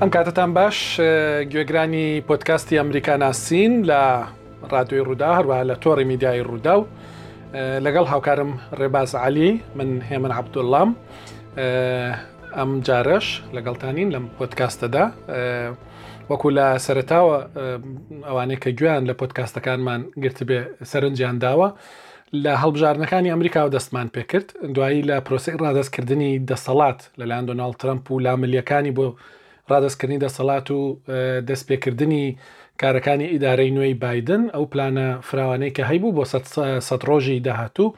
ئەم کاتتان باش گوێگرانی پۆتکاستی ئەمریکا ناسین لە ڕادوی ڕوودا هەروە لە تۆڕی میدیایی ڕوودا و لەگەڵ هاوکارم ڕێباز علی من هێمن عبدوڵام ئەم جارەش لەگەڵتانین لەم پۆتکاستەدا وەکو لە سەرتاوە ئەوانەیە کە گویان لە پۆتکاستەکانمان گرتبێ سەرنجیان داوە لە هەڵبژاردنەکانی ئەمریکا و دەستمان پێکرد دوایی لە پرۆسی ڕادستکردنی دەسەڵات لەلاەن دۆناڵ ترمپ و لاملیەکانی بۆ ڕادەستکردنی دەسەڵات و دەستپێکردنی کارەکانی ئیدارەی نوێی بادن ئەو پلانە فراوانەی کە هەیبوو بۆ سە ڕۆژی داهاتوو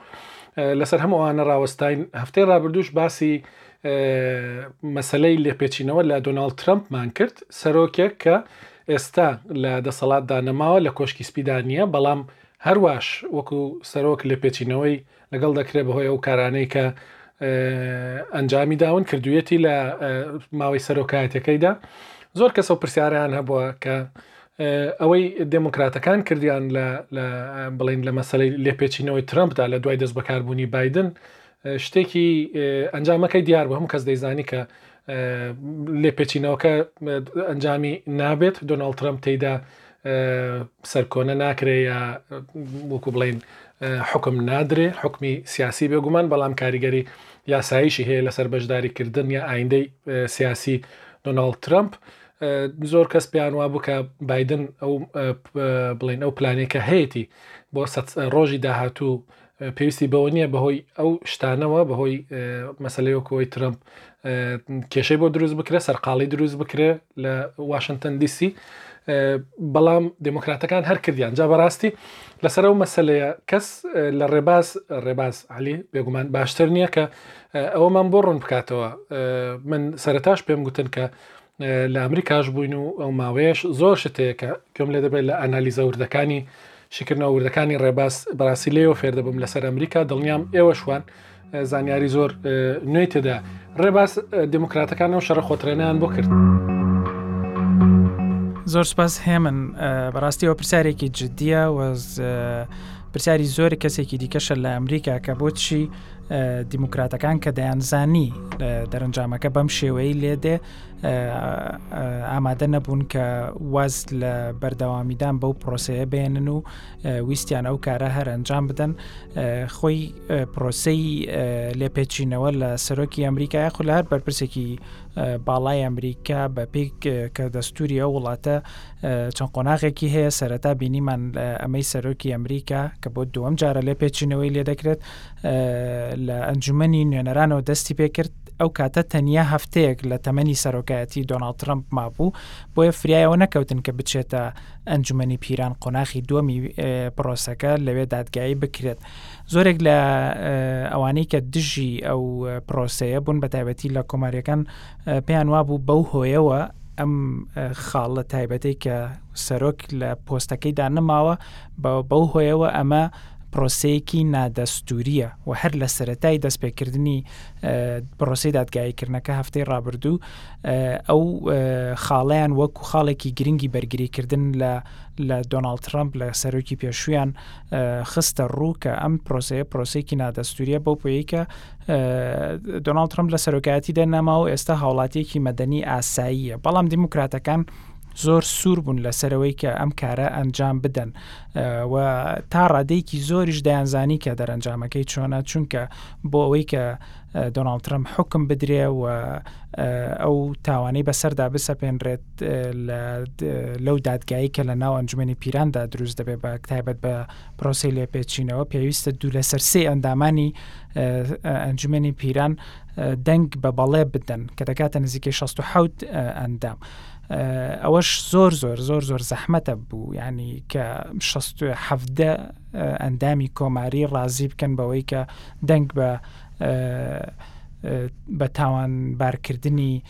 لەسەر هەم ئەوانە ڕاوەستین هەفتەی ڕابردوش باسی مەسلەی لێپێچینەوە لە دۆناالد ترمپمان کرد سەرۆکێک کە ئێستا لە دەسەڵاتدا نەماوە لە کۆشکی سپیدانە بەڵام هەرواش وەکو سەرۆک لێپێچینەوەی لەگەڵ دەکرێت بەهۆی ئەو کارانەی کە ئەنجامی داون کردویەتی لە ماوەی سەرۆکایەتەکەیدا زۆر کەسە پرسیاریان هەبووە کە ئەوەی دموکراتەکان کردیان لە بڵین لە مەسلەی لێپێچینەوەی ترمپدا لە دوای دەست بەکاربوونی بادن شتێکی ئەنجامەکەی دیار بە هەم کەس دەیزانی کە لێپێچینەوەکە ئەنجامی نابێت دۆناڵ ترمپ تێدا سەرکۆنە ناکرێ یا وەکو بڵین حکم نادرێ حکمی سیاسی بێگومان بەڵام کاریگەری یاساییشی هەیە لەسەر بەشداریکردن یا ئایندەی سیاسی دۆناڵد ترامپ زۆر کەس پێیان وا بکە بادن ئەو بڵین ئەو پلانێکە هەیەی بۆ ڕۆژی داهاتوو پێویستی بەوە نییە بەهۆی ئەو شتانەوە بەهۆی مەسلەی وەکەوەی ترمپ کێشەی بۆ دروست بکرێ سەرقاڵی دروست بکرێ لە واشنگتن دیسی بەڵام دموکراتەکان هەر کردیان جا بەڕاستی لەسەر ئەو مەسلەیە کەس لە ڕێباز ڕێباز علی بێگومان باشتر نییە کە ئەومان بۆ ڕوون بکاتەوە من سەرتاش پێم گوتن کە لە ئەمریکاش بووین و ئەو ماوەیەش زۆر شت هەیە کە گوێم لێ دەبێت لە ئەنالیزە وردەکانی شیکردنەوە وردەکانی ڕێباز بەڕاستی لێەوە فێر دەبم لەسەر ئەمریکا دڵنیام ئێوە شوان زانیاری زۆر نوێی تێدا ڕێباز دموکراتەکان ئەو شەڕە خۆترێنیان بۆ کرد. زۆر سپاس هێمن بەڕاستیەوە پرسیارێکی جددیە وەز پرسیاری زۆر کەسێکی دیکەشە لە ئەمریکا کە بۆچی دیموکراتەکان کە دەیانزانی دەرەنجامەکە بەم شێوەی لێدێ ئامادە نەبوون کە واز لە بەردەوامیدان بەو پرۆسەیە بێنن و ویستیان ئەو کارە هەر ئەنجام بدەن خۆی پرۆسی لێپێچینەوە لە سەرۆکی ئەمریکا یاخود لە هەر بەرپرسێکی باڵای ئەمریکا بە پێک کە دەستوری ئەو وڵاتە چەند قۆناغێکی هەیە سەرەتا بینیمان ئەمەی سەرۆکی ئەمریکا کە بۆ دووەم جارە لێپێچینەوەی لێ دەکرێت لە ئەنجومەنی نوێنەرانەوە دەستی پێکرد ئەو کاتە تەنیا هەفتەیەک لە تەمەنی سەرۆکایەتی دۆناڵد ترمپ مابوو بۆیە فریایەوە نەکەوتن کە بچێتە ئەنجومەنی پیران قۆناخی دووەمی پرۆسەکە لەوێ دادگایی بکرێت زۆرێک لە ئەوانەی کە دژی ئەو پرۆسەیە بوون بە تایبەتی لە کۆماریەکان پێیان وابوو بەو هۆیەوە ئەم خاڵە تایبەتی کە سەرۆک لە پۆستەکەیدا نەماوە بەو هۆیەوە ئەمە پرۆسەیەکی نادەستوورییە و هەر لە سەتای دەستپێکردنی پرۆسی دادگاییکردنەکە هەفتەی ڕابردوو ئەو خاڵیان وەکو خاڵێکی گرنگی بەرگریکردن لە لە دۆناالد ترمپ لە سەرۆکی پێشویان خستە ڕوو کە ئەم پرۆسەیە پرۆسێکی نادەستوریە بۆ پێیکە دۆناالد ترمپ لە سەرۆکایەتی دەرنەما و ئێستا هاوڵاتیەکی مەدەنی ئاساییە بەڵام دیموکراتەکان زۆر سوور بوون لەسەرەوەی کە ئەم کارە ئەنجام بدەن و تا ڕادەیەکی زۆریش دەیانزانی کە دەرەنجامەکەی چۆنە چونکە بۆ ئەوەی کە دۆناڵد ترمپ حکم بدرێ و ئەو تاوانەی بەسەردا بسەپێنرێت لەو دادگایی کە لە ناو ئەنجومی پیراندا دروست دەبێت بە تایبەت بە پرۆسی لێپێچینەوە پێویستە دوو لە سەرسی ئەندامانی ئەنجومی پیران دەنگ بە بەڵێ بدەن کە دەکاتە نزیکەی 16 ئەندام. ئەوەش زۆر زۆر زۆر زۆر زەحمەتە بوو ینی کە حەفدە ئەندامی کۆماری ڕازی بکەن بەوەی کە دەنگ بە بە تاوان بارکردنی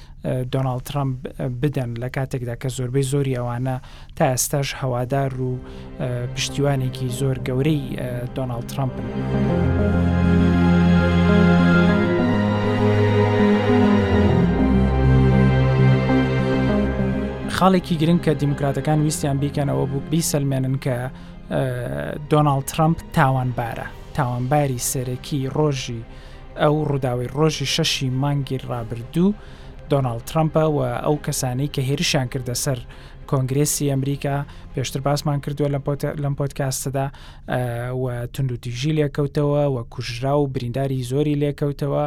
دۆناالد ترامپ بدەن لە کاتێکدا کە زۆربەی زۆری ئەوانە تا ئێستاش هەوادار و پشتیوانێکی زۆر گەورەی دۆناڵ ترامپن. خاڵێکی گرنگ کە دیموکراتەکان ویستیان بیکەنەوە بوو بیسەلمێنن کە دۆناڵ ترامپ تاوانبارە تاوانباری سەرەکی ڕۆژی ئەو ڕووداوی ڕۆژی شەشی مانگی ڕابردوو دۆناالد ترامپە و ئەو کەسانەی کە هێرشیان کردە سەر کۆنگرێسی ئەمریکا پێشتر باسمان کردووە لە لەم پۆتکاستەدا و تونند و تیژی لێکەوتەوە و کوژرا و برینداری زۆری لێکەوتەوە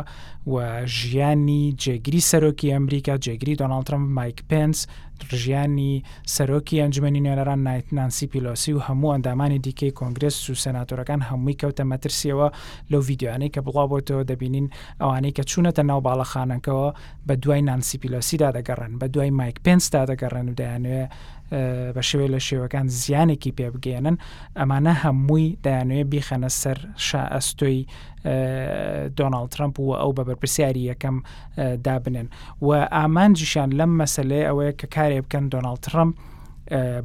و ژیانی جێگری سەرۆکی ئەمریکا جێگری دۆناڵترم مایک پنس ژیانی سەرۆکی ئەنجومی نوێنەران نایت نانسی پیلۆسی و هەموو ئەندامانی دیکەی کۆنگرس و سناتۆرەکان هەمووی کەوتە مەترسیەوە لەو یددیوانەی کە بڵاوبتەوە دەبینین ئەوانەی کە چوونەتە ناو باڵەخانەکەەوە بە دوای نانسی پیلۆسیدا دەگەڕێن بە دوای مایک پێنسدا دەگەڕێن و دەیانوێ بە شێوەی لە شێوەکان زیانێکی پێ بگەێنن ئەمانە هەمووی دەیانوێ بیخەنە سەر شائەستۆی دۆناالد ترمپ و ئەو بە بەرپسیاری یەکەم دابنێن و ئامانجیشان لەم مەسلەیە ئەوەیە کە کارێ بکەن دۆناالد ترمپ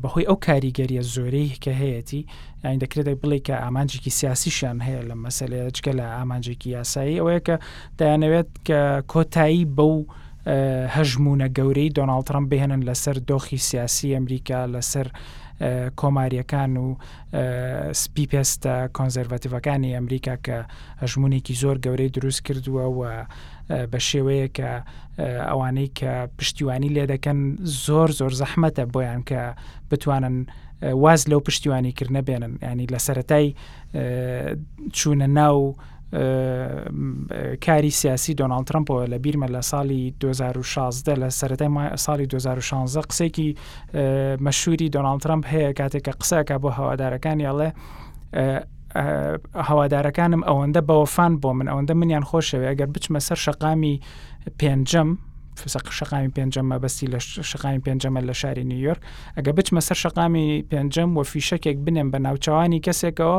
بەهۆی ئەو کاریگەریە زۆرەی کە هەیەی یان دەکرێت بڵێ کە ئامانجێکی سیاسیشان هەیە لە مەسلەیە جگە لە ئامانجێکی یاسایی ئەوەیە کە دەیانەوێت کۆتایی بەو هەژموونە گەورەی دۆناڵد ترەمپ بهێنن لەسەر دۆخی سیاسی ئەمریکا لەسەر کۆماریەکان و سپی پێستە کۆنزەرڤەتیڤەکانی ئەمریکا کە هەژمونێکی زۆر گەورەی دروست کردووە و بە شێوەیە کە ئەوانەی کە پشتیوانی لێ دەکەن زۆر زۆر زەحمەتە بۆیان کە بتوانن واز لەو پشتیوانیکردە بێنن ینی لە سەتای چوونە ناو کاری سیاسی دۆناڵد ترمپەوە لە بیرمە لە ساڵی 2016 لە سەتای ساڵی 2016 قسێکی مەشوری دۆناڵد ترمپ هەیە کاتێک کە قسەکە بۆ هەوادارەکانی ئەڵێ هەوادارەکانم ئەوەندە بەوەفان بۆ من ئەوەندە منیان خۆشەوێ ئەگەر بچمە سەر شەقامی پێنجەم فسەق شقامی پێنجەم مەبەستی لە شقامی پێنجەمە لە شاری نیویۆرک ئەگە بچمە سەر شقامی پێنجەم و فیشەکێک بنێم بە ناوچوانی کەسێکەوە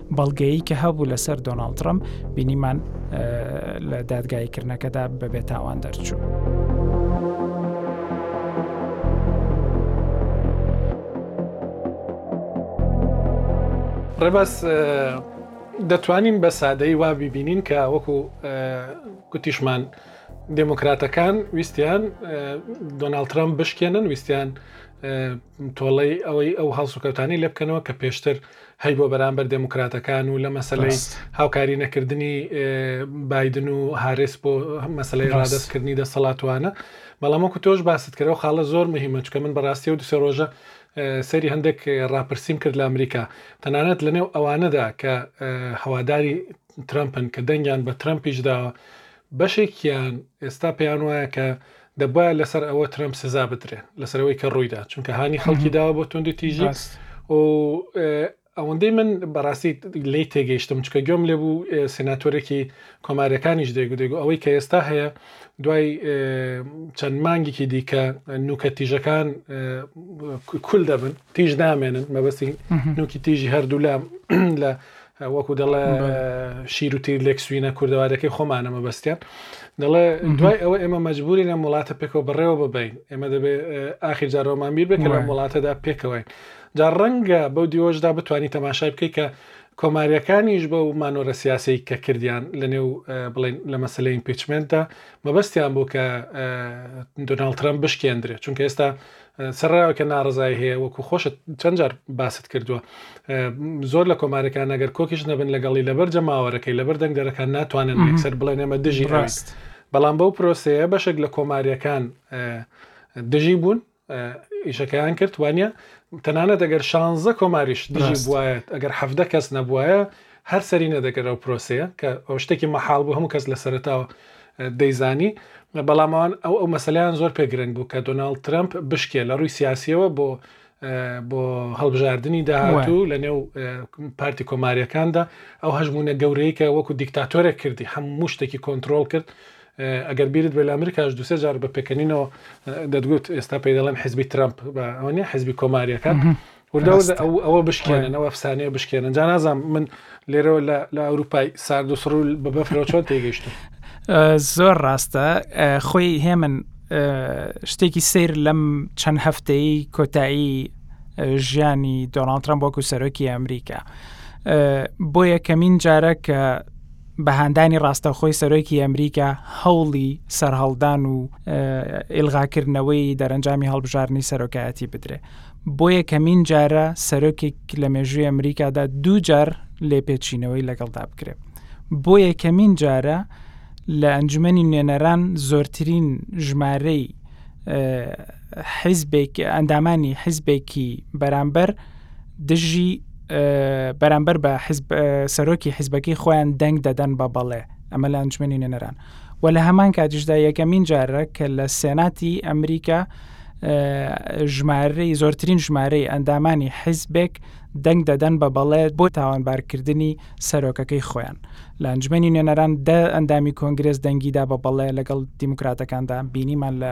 بەڵگەیی کە هەبوو لەسەر دۆناڵد ترەمپ بینیمان لە دادگایکردنەکەدا بەبێ تاوان دەرچوو. ڕێباز دەتوانین بە سادەی وا ببینین کە وەکو گوتیشمان دموکراتەکان ویستیان دۆناال ترامپ بشکێنن ویستیان تۆڵەی ئەوەی ئەو هەڵسوکەوتانی لێ بکەنەوە کە پێشتر هەی بۆ بەرامبەر دێموکراتەکان و لە مەسلەی ڕاست هاوکاری نەکردنی ئێ، بایدن و هارێس بۆ مەسلەی ڕاست ڕادەستکردنی دەسەڵاتوانە بەڵام وەکو تۆش باست کرد ئەو خاڵە زۆر مهمە چکە من بەڕاستی و دوسێ ڕۆژە ئێ، سەیری هەندێک ئێ، ڕاپرسیم کرد لە ئەمریکا تەنانەت لەنێو ئەوانەدا کە ئێ، هەواداری ترەمپن کە دەنگیان بە ترەمپیش داوە بەشێکیان ئێستا پێیان وایە کە دەبایە لەسەر ئەوە ترەمپ سزا بدرێن لەسەرەوەی کە ڕوویدا چونکە هانی خەڵکی داوە بۆ توندی تیژی و ئەوەندەی من بەڕاستی لی تێگەیشتم چکە گوێم لێ بوو سناتۆرێکی کۆمارەکانیش دەگو دەگو ئەوەی کە ئێستا هەیە دوای چەند مانگێکی دیکە نوکە تیژەکان کول دەبن تیژ نامێنن مەبەستی نوکی تیژی هەردوولا لە وەکو دەڵێ شیر و تیر لێک سوینە کوردەواریەکەی خۆمانە مەبەستیان دەڵێ دوای ئەوە ئێمە مەجبوری لەم وڵاتە پێکەوە بەڕێوە ببین ئێمە دەبێ ئاخیر جارۆمان بیر بێت لەم وڵاتەدا پێکەوەین جا ڕەنگە بەو دیۆشدا بتانی تەماشای بکەیت کە کۆماریەکانیش بە و مانۆرە سیاسی کە کردیان لە نێو بڵین لە مەسلەی ئیمپیچمنتدا مەبەستیان بۆ کە دۆناڵ ترامپ بشکێندرێت چونکە ئێستا سەرەڕای ئەوکە ناڕەزایی هەیە وەکو خۆشت چەند جار باست کردووە زۆر لە کۆمارەکان ئەگەر کۆکیش نەبن لەگەڵی لەبەر جەماوەرەکەی لەبەر دەنگدەرەکان ناتوانن یەکسەر بڵێن ئێمە دژی ڕاست بەڵام بەو پرۆسەیە بەشێک لە کۆماریەکان دژی بوون ئیشەکەیان کرد وانە تەنانەت ئەگەر شانزە کۆماریش دژی بواەت ئەگەر حەفدە کەس نەبواە هەر سەری نەدەگرت ئەو پرۆسەیە کە ئەو شتێکی مەحاڵ بوو هەموو کەس لە سەرتاوە دەیزانی بەڵام ئەوان ئەو ئەو مەسلیان زۆر پێ گرنگ بوو کە دۆناالد ترمپ بشکێ لە ڕووی سیاسیەوە بۆ بۆ هەڵبژاردننی داهاتوو لە نێو پارتی کۆماریەکاندا ئەو هەژمونە گەورەی کە وەکو دیکتاتۆرێک کردی هەموو شتێکی کۆنتترۆل کرد ئەگەر بیرت بە لە ئەمریکاش دوسێ جار بە پێکەنینەوە دەتگوت ئێستا پێی دەڵێن حزبی ترامپ بە ئەوەنی حزبی کۆماریەکان وردە وردە ئەو ئەوە بشکێنن ئەو ئەفسانەیە بشکێنن جا نازانم من لێرەوە لە ئەوروپای سارد و سڕول بە بەفرەوە چۆن تێگەشتم زۆر ڕاستە خۆی هێمن شتێکی سیر لەم چەند هەفتەی کۆتایی ژیانی دۆناڵترم وەکو سەرۆکی ئەمریکا بۆ یەکەمین جارە کە بەهاندانی ڕاستەخۆی سەرۆکی ئەمریکا هەوڵی سەرهەڵدان و ئلغاکردنەوەی دەرەنجامی هەڵبژارنی سەرۆکایەتی بدرێ بۆ یەکەمین جارە سەرۆکێک لە مێژووی ئەمریکادا دوو جار لێپێچینەوەی لەگەڵدا بکرێت بۆ یەکەمین جارە لە ئەنجومی نوێنەران زۆرترین ژمارەی حیزبێک ئەندامانی حیزبێکی بەرامبەر دژی بەرامبەر بە سەرۆکی حیزبەکەی خۆیان دەنگ دەدەن بە بەڵێ ئەمە لە ئەنجومی نوێنەران و لە هەمان کاتیشدا یەکەمین جارە کە لە سێناتی ئەمریکا ژمارەی زۆرترین ژمارەی ئەندامانی حیزبێک دەنگ دەدەن بە بەڵێ بۆ تاوانبارکردنی سەرۆکەکەی خۆیان لە ئەنجمەنی نوێنەران دە ئەندامی کۆنگرێز دەنگیدا بە بەڵێ لەگەڵ دیموکراتەکاندا بینیمان لە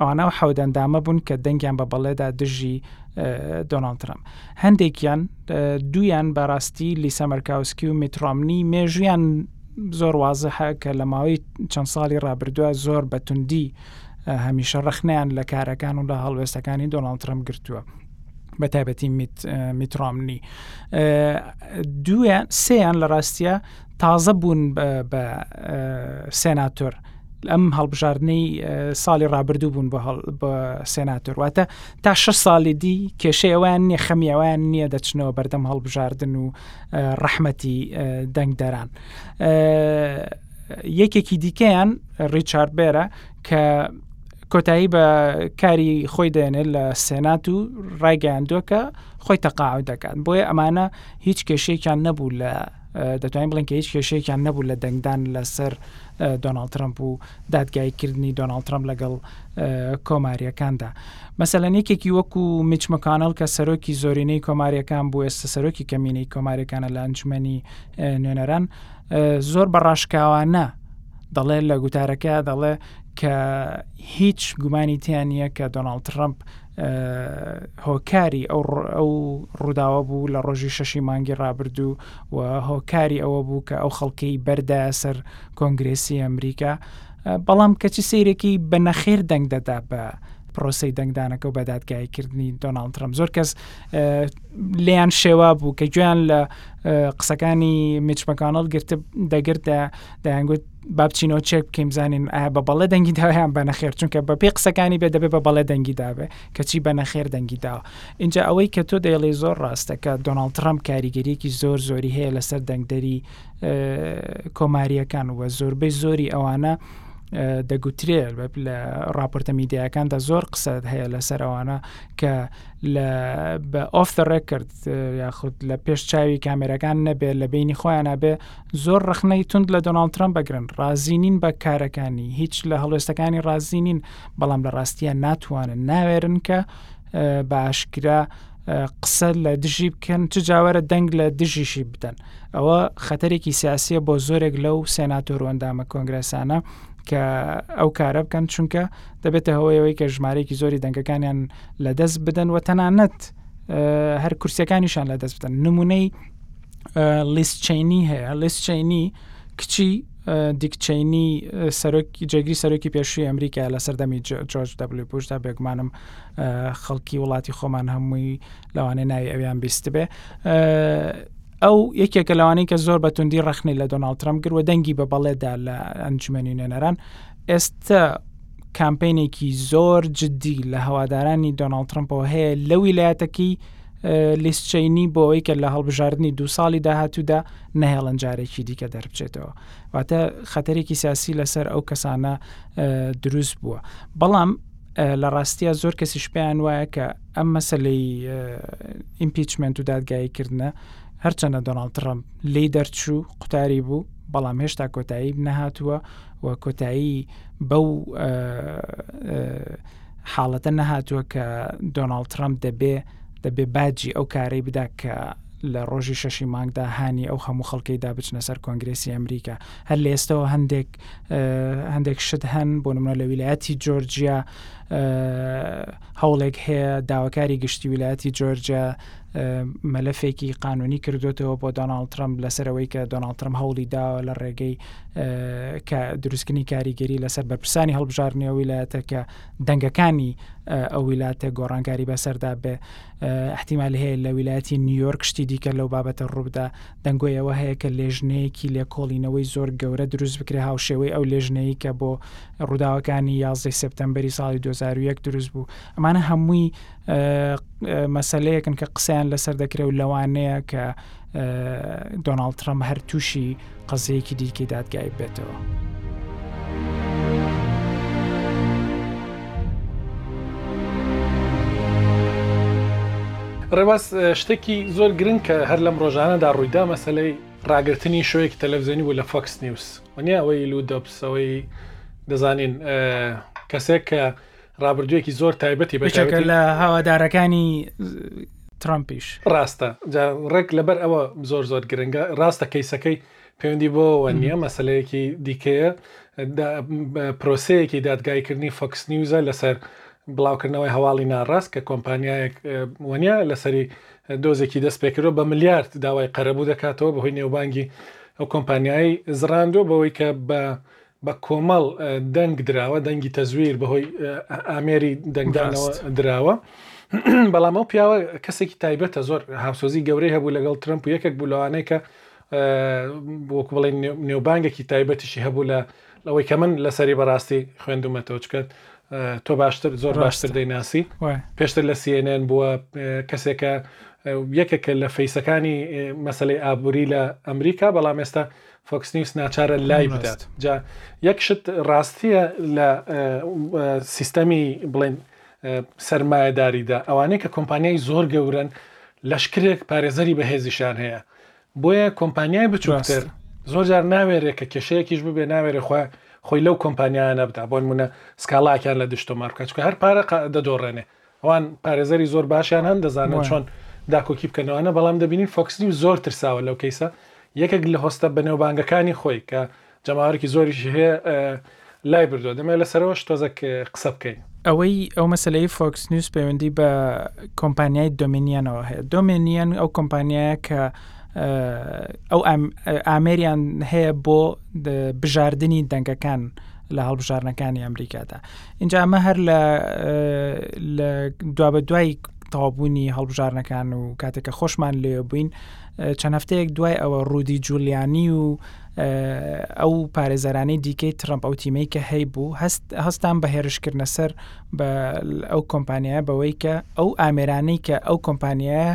ئەوانە ئەو حەوت ئەندامە بوون کە دەنگیان بە بەڵێدا دژی دۆناڵد ترامپ هەندێکیان دویان بەڕاستی لیسا مەرکاوسکی و میترۆمنی مێژویان زۆر وازەحە کە لە ماوەی چەند ساڵی ڕابردووە زۆر بەتوندی هەمیشە ڕخنیان لە کارەکان و لە هەڵوێستەکانی دۆناڵد ترم گرتووە. بە تایبەتی میترۆمنی دویان سیان لە ڕاستە تازە بوون بە سێناتۆر ئەم هەڵبژاردنەی ساڵی ڕابردوو بوون بە سێناتۆر واتە تا شە ساڵی دی کێشەیەوەیان نییە خەمیەوەیان نییە دەچنەوە بەردەم هەڵبژاردن و ڕەحمەتی دەنگدەران. یەکێکی دیکەیان ڕیچارد بێرە کە کۆتایی بە کاری خۆی دێنێت لە سێنات و ڕایگەیاندووە کە خۆی تەقاعد دەکات بۆیە ئەمانە هیچ کێشێکیان نەبوو لە دەتوانین بڵین کە هیچ کێشەیەکیان نەبوو لە دەنگدان لەسەر دۆناڵ ترمپ و دادگایکردنی دۆناڵ ترمپ لەگەڵ کۆماریەکاندا مەسەلەن یەکێکی وەکو میچمەکانەڵ کە سەرۆکی زۆرینەی کۆماریەکان بوو ئێستا سەرۆکی کەمینەی کۆماریەکانە لە ئەنجومنی نوێنەران زۆر بەڕاشکاوانە دەڵێ لە گوتارەکە دەڵێ کە هیچ گومانی تیان نییە کە دۆناڵ ترمپ هۆکاری ئەو ئەو ڕووداوە بوو لە ڕۆژی شەشی مانگی ڕابردوو و هۆکاری ئەوە بوو کە ئەو خەڵکەی بەردا سەر کۆنگرسی ئەمریکا بەڵام کەچی سیرێکی بە نەخێر دەنگ دەدا بە پرۆسی دەنگدانەکە و بەدادگایکردنی دۆناالد ترم زۆر کەس لیان شێوا بوو کە گویان لە قسەکانی میچمەکانەڵ گرتە دەگرتە دەیانگوت با بچینەوە چێک بکەین بزانین ئایا بە بەڵێ دەنگی داوایان بە نەخێر چونکە بە پێی قسەکانی بێ دەبێت بە بەڵێ دەنگی دابێ کەچی بە نەخێر دەنگی داوە اینجا ئەوەی کە تۆ دەیڵی زۆر ڕاستەکە دۆناڵد ترامپ کاریگەریەکی زۆر زۆری هەیە لەسەر دەنگدەری کۆماریەکان وە زۆربەی زۆری ئەوانە دەگوترێ لە راپۆرتە میدیاکاندا زۆر قسە هەیە لەسەر ئەوانە کە لە بە ئۆفتە ڕێکرد یاخود لە پێش چاوی کامێرەکان نەبێت لە بینی خۆیان نابێ زۆر ڕەخنەی توند لە دۆناڵد ترەمپ ئەگرن، ڕازی نین بە کارەکانی، هیچ لە هەڵوێستەکانی ڕازی نین، بەڵام لە ڕاستییە ناتوانن، ناوێرن کە بە ئاشکرا قسە لە دژی بکەن، چ جاوەرە دەنگ لە دژیشی بدەن. ئەوە خەتەرێکی سیاسییە بۆ زۆرێک لەو سێناتۆر و ئەندامە کۆنگرێسانە کە ئەو کارە بکەن، چونکە دەبێتە هەوەیەوەی کە ژمارەیەکی زۆری دەنگەکانیان لەدەست بدەن و تەنانەت هەر کورسەکانیشان لەدەست بدەن نمونەی لیسچینی هەیە لیسچینی کچی دیکچینی سەرۆکی جێگری سەرۆکی پێشوی ئەمریکا لە سەردەمی جۆرج دەبلی بوشدا بێگومانم خەڵکی وڵاتی خۆمان هەمووی لەوانێ ناوی ئەویان بیست بێ ئەو یەکێکە لەوانەی کە زۆر بەتوندی ڕخنی لە دۆناڵ ترمپ گروە دەنگی بە بەڵێدا لە ئەنجومێنی نوێنەران ئێستا کامپینێکی زۆر جددی لە هەوادارانی دۆناڵ ترمپەوە هەیە لە ویلایەتەکەی لیز چەینی بۆ ئەوەی کە لە هەڵبژاردننی دو ساڵی داهاتوودا نەهێڵن جارێکی دیکە دەربچێتەوە واتە خەتەرێکی سیاسی لەسەر ئەو کەسانە دروست بووە بەڵام لە ڕاستیە زۆر کەسی شپیان وایە کە ئەم مەسلەی ئیمپیچمنت و دادگایی کردنە هەرچەنە دۆناڵ ترمپ لی دەرچوو قوتاری بوو بەڵام هێشتا کۆتایی نەهاتووە و کۆتایی بەو حاڵەتە نەهاتووە کە دۆناڵ ترامپ دەبێ دەبێ باجی ئەو کارەی بدا کە لە ڕۆژی شەشی مانگدا هانی ئەو هەموو خەڵکەی دابچنە سەر کۆنگرسی ئەمریکا هەر لە ئێستەوە هەندێک هەندێک شت هەن بۆ نمە لە ویلایەتی جۆرجیا هەوڵێک هەیە داواکاری گشتی ویلایەتی جۆرجیا مەلەفێکی قانونی کردوێتەوە بۆ دۆناالد ترمپ لەسەرەوەی کە دۆناالد ترم هەوڵی داوە لە ڕێگەی کە دروستکردنی کاریگەری لەسەر بەرپرسانی هەڵبژارنی ویلایەتە کە دەنگەکانی ئەو ویلاتە گۆڕانکاری بەسەردا بێ احتیمال هەیە لە ویلایەتی نیویۆرک شتی دیکە لەو بابەتە ڕووبدا دەنگۆیەوە هەیە کە لێژنەیەکی لێکۆڵینەوەی زۆر گەورە دروست بکرێ هاوشێوەی ئەو لێژنەیە کە بۆ ڕووداوەکانی یازدەی سپتمبری ساڵی 2001 دروست بوو ئەمانە هەمووی مەسەلەیەکن کە قسەیان لەسەر دەکرێت و لەوانەیە کە دۆناالد ترەم هەر تووشی قەزەیەکی دیکەی دادگای بێتەوە. ڕێواز شتێکی زۆر گرنگ کە هەر لەم ڕۆژانەدا ڕوویدا مەسلەی ڕاگررتنی شوەیەکی تەلەڤزیۆنی بوو لە فۆکس نیوز وەنیە ئەوەی لو دەپسەوەی دەزانین کەسێک کە ڕابردوویەکی زۆر تایبەتی بەشەکە لە هاوادارەکانی ترامپیش ڕاستە ڕێک لەبەر ئەوە زۆر زۆر گرنگە ڕاستە کەیسەکەی پەیوەندی بۆەوە نییە مەسلەیەکی دیکەیە پرۆسەیەکی دادگایکردنی فۆکس نیوزە لەسەر بڵاوکردنەوەی هەواڵی ناڕاست کە کۆمپانیایەک وەنیا لەسەری دۆزێکی دەست پێکردەوە بە ملیارد داوای قەرەبوو دەکاتەوە بەهۆی نێوبانگی ئەو کۆمپانیایی زراندوە بەوەی کە بە بە کۆمەڵ دەنگ دراوە دەنگی تەزویر بەهۆی ئامێری دەنگدانەوە دراوە بەڵام ئەو پیاوە کەسێکی تایبەتە زۆر هاوسۆزی گەورەی هەبوو لەگەڵ ترمپ و یەکێک بوو لەوانەیە کە وەکو بڵێ نێوبانگێکی تایبەتیشی هەبوو لە لەوەی کە من لەسەری بەڕاستی خوێندومەتەوە چکات تۆ باشتر زۆر باشتر دەیناسی پێشتر لە سیێنێن بووە کەسێکە یەکێکە لە فەیسەکانی مەسلەی ئابووری لە ئەمریکا بەڵام ئێستا فۆکس نیوس ناچارە لای بدات جا یەک شت ڕاستیە لە سیستەمی بڵێن سەرمایەداریدا ئەوانەی کە کۆمپانیای زۆر گەورن لەشکرێک پارێزەری بەهێزیشان هەیە بۆیە کۆمپانیای بچوانتر زۆر جار ناوێرێ کە کێشەیەکیش ببێ ناوێرە خۆ خۆی لەو کۆمپانیانە بدا بۆن منە سکاڵاکیان لە دشتۆمار بکە چکە هەر پارە دەدۆڕێنێ ئەوان پارێزەری زۆر باشیان هەن دەزانن چۆن داکۆکی بکەنەوەە بەڵام دەبینین فۆکسلی و زۆر ترساوە لەو کەیسە یەکێک لە هۆستە بەنێوبانگەکانی خۆی کە جەماوەرکی زۆریش هەیە لای بردو دەمێ لەسەرەوەش تۆزەک قسە بکەین ئەوەی ئەو مەسلەی فۆکس نیوز پەیوەندی بە کۆمپانیای دۆمینیانەوە هەیە دۆمێنیان ئەو کۆمپانیایە کە ئەو ئامێریان هەیە بۆ بژاردننی دەنگەکان لە هەڵبژارنەکانی ئەمریکادا ئینجا ئەمە هەر لە لە دوابە دوای تەوابوونی هەڵبژارنەکان و کاتێکە خۆشمان لێ بووین چەند هەفتەیەک دوای ئەوە ڕوودی جولیانی و ئەو پارێزەرانی دیکەی ترمپ ئەو تیمەی کە هەی بوو هەست هەستان بە هێرشکردە سەر بە ئەو کۆمپانیایە بەوەی کە ئەو ئامێرانەی کە ئەو کۆمپانیایە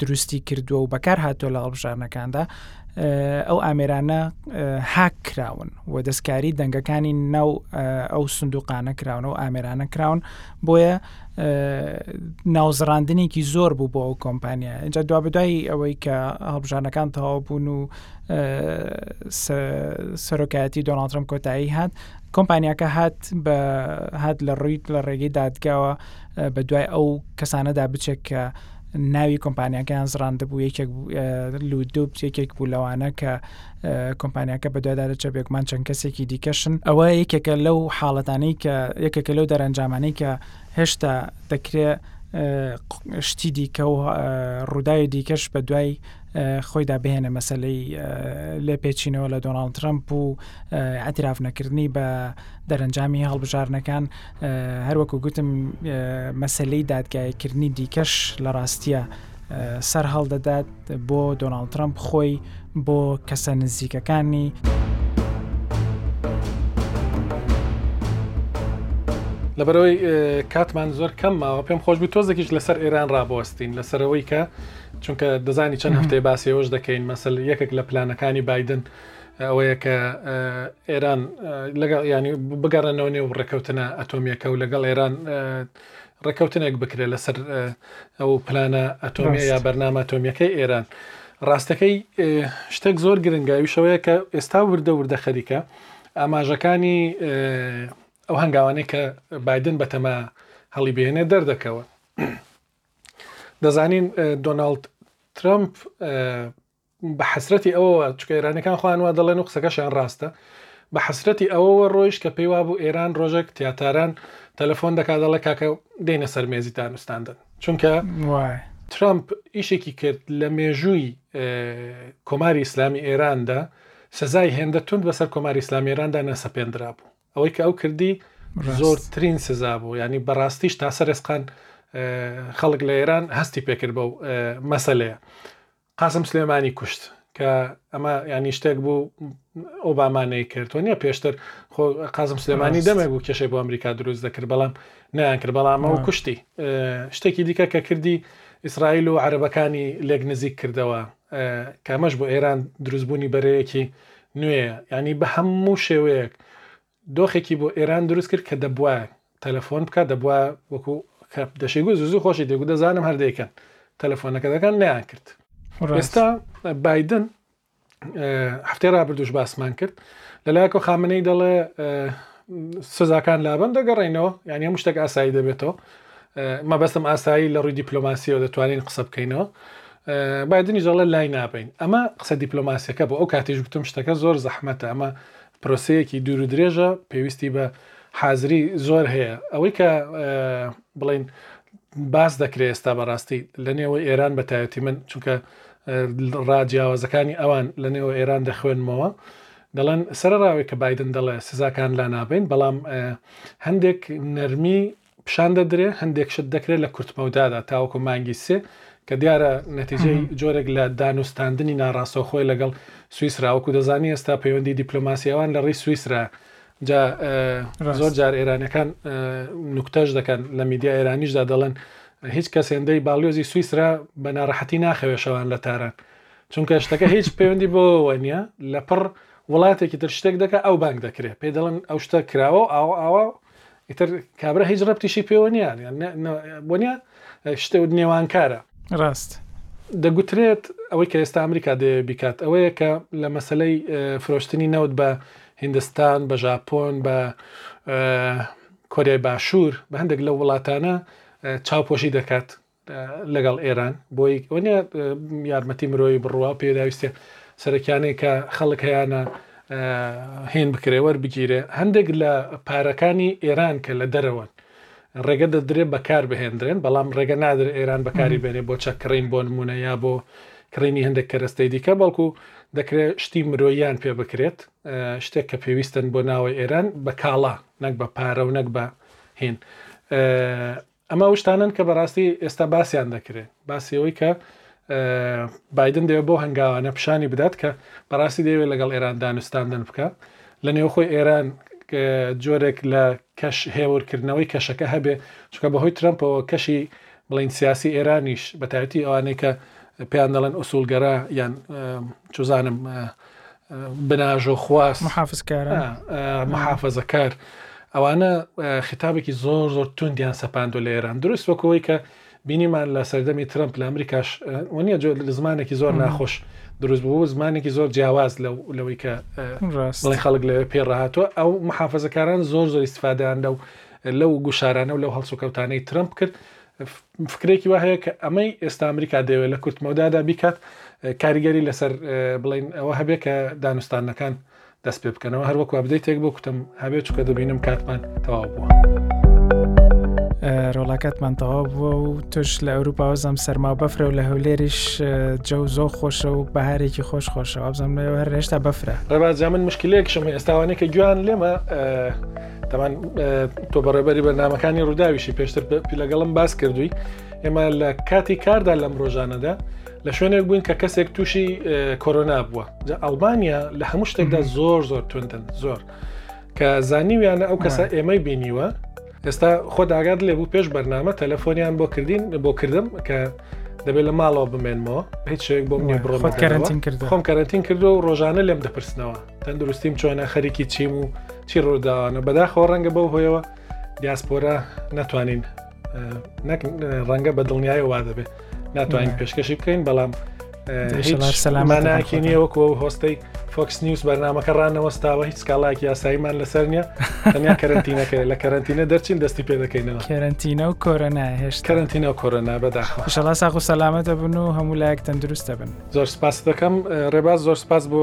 دروستی کردووە و بەکار هاتۆ لە هەڵبژارنەکاندا ئەو ئامێرانە هاک کراون و دەستکاری دەنگەکانی ناو ئەو سندوقانە کراون و ئامێرانە کراون بۆیە ناوزڕاندنێکی زۆر بوو بۆ ئەو کۆمپانیا اینجا دوا بدای ئەوەی کە هەڵبژانەکان تەواو بوون و سەرۆکایەتی دۆناڵترم کۆتایی هات کۆمپانیاکە هات بە هات لە ڕوویت لە ڕێگەی دادگاوە بە دوای ئەو کەسانەدا بچێک کە ناوی کۆمپانیەکەیان زڕاند بوو یەکێک لودوب یەکێک بوو لەوانە کە کۆمپانیەکە بەدوادا دەچە بێکمان چەند کەسێکی دیکەشن ئەوە یەکێکە لەو حاڵەتانەی کە یەکێکە لەو دەرەنجامانەی کە هێشتا دەکرێت شتی دیکە و ڕووداوی دیکەش بە دوای خۆیدا بهێنە مەسلەی لێپێچینەوە لە دۆناڵد ترمپ و ئەتراف نەکردنی بە دەرەنجامی هەڵبژارنەکان هەر وەکو گوتم مەسەلەی دادگایکردنی دیکەش لە ڕاستیە سەر هەڵدەدات بۆ دۆناڵد ترامپ خۆی بۆ کەسە نزیکەکانی. لەبەرەوەی کاتمان زۆر کەم ماوە پێم خۆش بوو تۆزێکیش لەسەر ئێران ڕابۆستین لەسەرەوەی کە چونکە دەزانی چەند هەفتەی باسیەوەش دەکەین مەسل یەکێک لە پلانەکانی بادن ئەوەیە کە ئێران لەگەڵ ینی بگەڕێنەوە نێو ڕێکەوتنە ئەتۆمیەکە و لەگەڵ ئێران ڕێکەوتنێک بکرێت لەسەر ئەو پلانە ئەتۆمیە یا بەرنامە ئەتۆمیەکەی ئێران. ڕاستەکەی شتێک زۆر گرنگاویشەوەیە کە ئێستا وردە وردە خەریکە ئاماژەکانی ئەو هەنگاوانەی کە بادن بەتەما هەڵی بێنێ دەردەکەوە. دەزانین دۆناالد ترمپ بە حەسرەتی ئەوەوە، چونکە ئێرانیەکان خۆیان وا دەڵێن و قسەکەشیان ڕاستە، بە حەسرەتی ئەوەوە ڕۆیشت کە پێی وابوو ئێران ڕۆژێک تیاتاران تەلەفۆن دەکات دەڵێت کاکە دێنە سەر مێزی دانوستاندن، چونکە وای. ترەمپ ئیشێکی کرد لە مێژووی کۆماری ئیسلامی ئێراندا سزای هێندە توند بەسەر کۆماری ئیسلامی ئێراندا نەسەپێندرا بوو ئەوەی کە ئەو کردی ڕاست. زۆرترین سزا بوو ینی بەڕاستیش تاسەر ئێسقان خەڵک لە ئێران هەستی پێکرد بەو اه، مەسەلەیە قاسم سلێمانی کوشت کە ئەمە ینی شتێک بوو ئۆباما نەیکرد و نیە پێشتر خۆ قازم سلێمانی دەمێک و کێشەی بۆ ئەمریکا دروست دەکرد بەڵام نیان کرد بەڵامە و کوشتی شتێکی دیکە کە کردی ئیسرائیل و عربەکانی لێک نزیک کردەوە کامەش بۆ ئێران دروستبوونی بەرەیەکی نوێ ینی بە هەموو شێوەیەک دۆخێکی بۆ ئێران دروست کرد کە دەبوایە تەلەفۆن بکات، دەبوایە وەکو کە دەشێ گوت زوو خۆشی دێ گوت دەزانم هەر دەیکەن تەلەفۆنەکە دەکەن نیان کرد. ئێستا بایدن هەفتەی رابردوش باسمان کرد لەلایەکەوە خامنەی دەڵێ سزاکان لابن دەگەڕینەوە یعنی هەموو شتێک ئاسایی دەبێتەوە مەبەستم ئاسایی لە ڕووی دیپلۆماسیەوە دەتوانین قسە بکەینەوە بادنی دەڵێ لای نابین ئەمە قسە دیپلۆماسیەکە بۆ ئەو کاتیش گوتم شتەکە زۆر زەحمەتە ئەمە پرۆسەیەکی دوور و درێژە پێویستی بە حازری زۆر هەیە ئەوەی کە بڵین باس دەکرێت ئێستا بەڕاستی لە نێوە ئێران بە تایەتی من چونکە ڕاجیاوازەکانی ئەوان لە نێوە ئێران دەخوێنمەوە دەڵێن سەرڕاوێک کە بادن دەڵێ سزاکان لا نابین بەڵام هەندێک نەرمی پیشان دەدرێ هەندێک شت دەکرێت لە کورتمەودادا تاوەکو مانگی سێ کە دیارە نەتیجەی جۆرێک لە دانوستاندنی ناڕاستەوخۆی لەگەڵ سوئیسرا وەکو دەزانی ئێستا پەیوەندی دیپلۆماسیەوان لە ڕی سوئیسرا جا زۆر جار ئێرانەکان نوکتەش دەکەن لە میدیا ئێرانیشدا دەڵێن هیچ کەس هێندەی باڵیۆزی سوئیسرا بە ناڕەحەتی ناخەوێشەوان لە تاران چونکە شتەکە هیچ پەیوەندی بۆەوە نیە لەپڕ وڵاتێکی تر شتێک دەکە ئەو بانک دەکرێت پێ دەڵن ئەو شتە کراوە ئاوا ئاوا ئیتر کابرا هیچ ڕەبتیشی پێوە نیە بۆنیە شتە نێوانکارە ڕاست دەگوترێت ئەوەی کە ئێستا ئەمریکا دێ بیکات ئەوەیە کە لە مەسلەی فرۆشتنی نەوت بە هندستان بە ژاپۆن بە کۆریای باشوور بە هەندێک لە وڵاتانە چاوپۆشی دەکات لەگەڵ ئێران بۆی ئەوەنە یارمەتی مرۆیی بڕوا و پێداویستە سەرەکیانەی کە خەڵک هەیەە هێن بکرێ وەربگیرێ هەندێک لە پارەکانی ئێران کە لە دەرەوەن ڕێگە دەدرێ بەکار بهێندرێن بەڵام ڕێگە نادرێ ئێران بەکاری بێنێ بۆ چەکڕین بۆ نمونە یا بۆ کڕینی هەندێک کەرەستەی دیکە بەڵکو دەکرێت شتی مرۆیان پێ بکرێت شتێک کە پێویستن بۆ ناوە ئێران بە کاڵا نەک بە پارە و نەک بە هێن ئەمە ئەو شتانەن کە بەڕاستی ئێستا باسیان دەکرێت باسی ئەوەی کە بادن دەوێت بۆ هەنگاوانە پیشانی بدات کە بەڕاستی دەوێت لەگەڵ ئێران دانوستاندن بکە لە نێوخۆی ئێران جۆرێک لە کەش هێورکردنەوەی کەشەکە هەبێ چکە بەهۆی ترمپەوە کەشی بڵین سیاسی ئێرانیش بەتایەتی ئەوانەی کە پێیان دەڵێن ئوسولگەرا یان چزانم بناژۆخواز، محافەزەکار، ئەوانە خیتابێکی زۆر زۆر توندیان سەپاندوە لە ئێران دروست وەکەوەی کە بینیمان لە سەردەمی ترمپ لە ئەمریکاش وەنیە لە زمانێکی زۆر ناخۆش دروست بوو زمانێکی زۆر جیاواز لەوەی کە بڵی خەڵک لەوێ پێ ڕاهاتوە ئەو محافزەکاران زۆر زۆر استفادیان لەو لەو گوشارانە و لەو هەڵسوکەوتانەی ترمپ کرد فکرێکی وا هەیە کە ئەمەی ئێستا ئەمریکا دەوێت لە کورتمەودادا بیکات کاریگەری لەسەر بڵین ئەوە هەبێ کە دانوستانەکان دەست پێ بکەنەوە هەروەک وابدەیتێک بۆ کوتم هەبێت چکە دەبینم کاتمان تەواو بووە. ڕۆڵاکاتمان تەواو بووە و توش لە ئەوروپاوە زەم سەرما بەفرە و لە هەولێریش جەو زۆ خۆشە و بەهارێکی خۆش خۆشە ئەبزانەوە هەر هێشتا بەفرە ڕێبازیا من مشکلێکشم ئێستاوانێکە گویان لێمە تەمان تۆ بەڕێبەری بەرنمەکانی ڕووداویشی پێشتر لەگەڵم باس کردووی ئێمە لە کاتی کاردا لەم ڕۆژانەدا لە شوێنێک بووین کە کەسێک تووشی کۆرۆنا بووە جا ئەلبانیا لە هەموو شتێکدا زۆر زۆر توندن زۆر کە زانیویانە ئەو کەسە ئێمەی بینیوە ئێستا خۆ داگات لێ بوو پێش بەرنامە تەلەفۆنیان بۆ کردین بۆ کردم کە دەبێت لە ماڵەوە بمێنمەوە هیچ شێک بۆ منی بڕۆ خۆم کەرنتین کردو و ڕۆژانە لێم دەپرسنەوە تەندروستیم چۆنە خەریکی چیم و چی ڕووداوانە بەداخەوە ڕەنگە بەو هۆیەوە دیاسپۆرە ناتوانین ڕەنگە بە دڵنیایە وا دەبێت ناتوانین پێشکەشی بکەین بەڵام سەلاماناکی نییە وەکو هۆستەی فۆکس نیوز بەرنمەکە ڕانەوەستاوە هیچ سکاڵاکی یاساییمان لەسەر نیە تەنیا کەرنتینەکە لە کەرنتینە دەرچین دەستی پێ دەکەینەوە کەرنتینە و کۆرۆنا هێشت کەرنتینە و کۆرۆنا بەداخشەڵا ساخ و سەلامەتە بن و هەموو لایەک تەندروستە بن زۆر سپاس دەکەم ڕێباز زۆر سپاس بۆ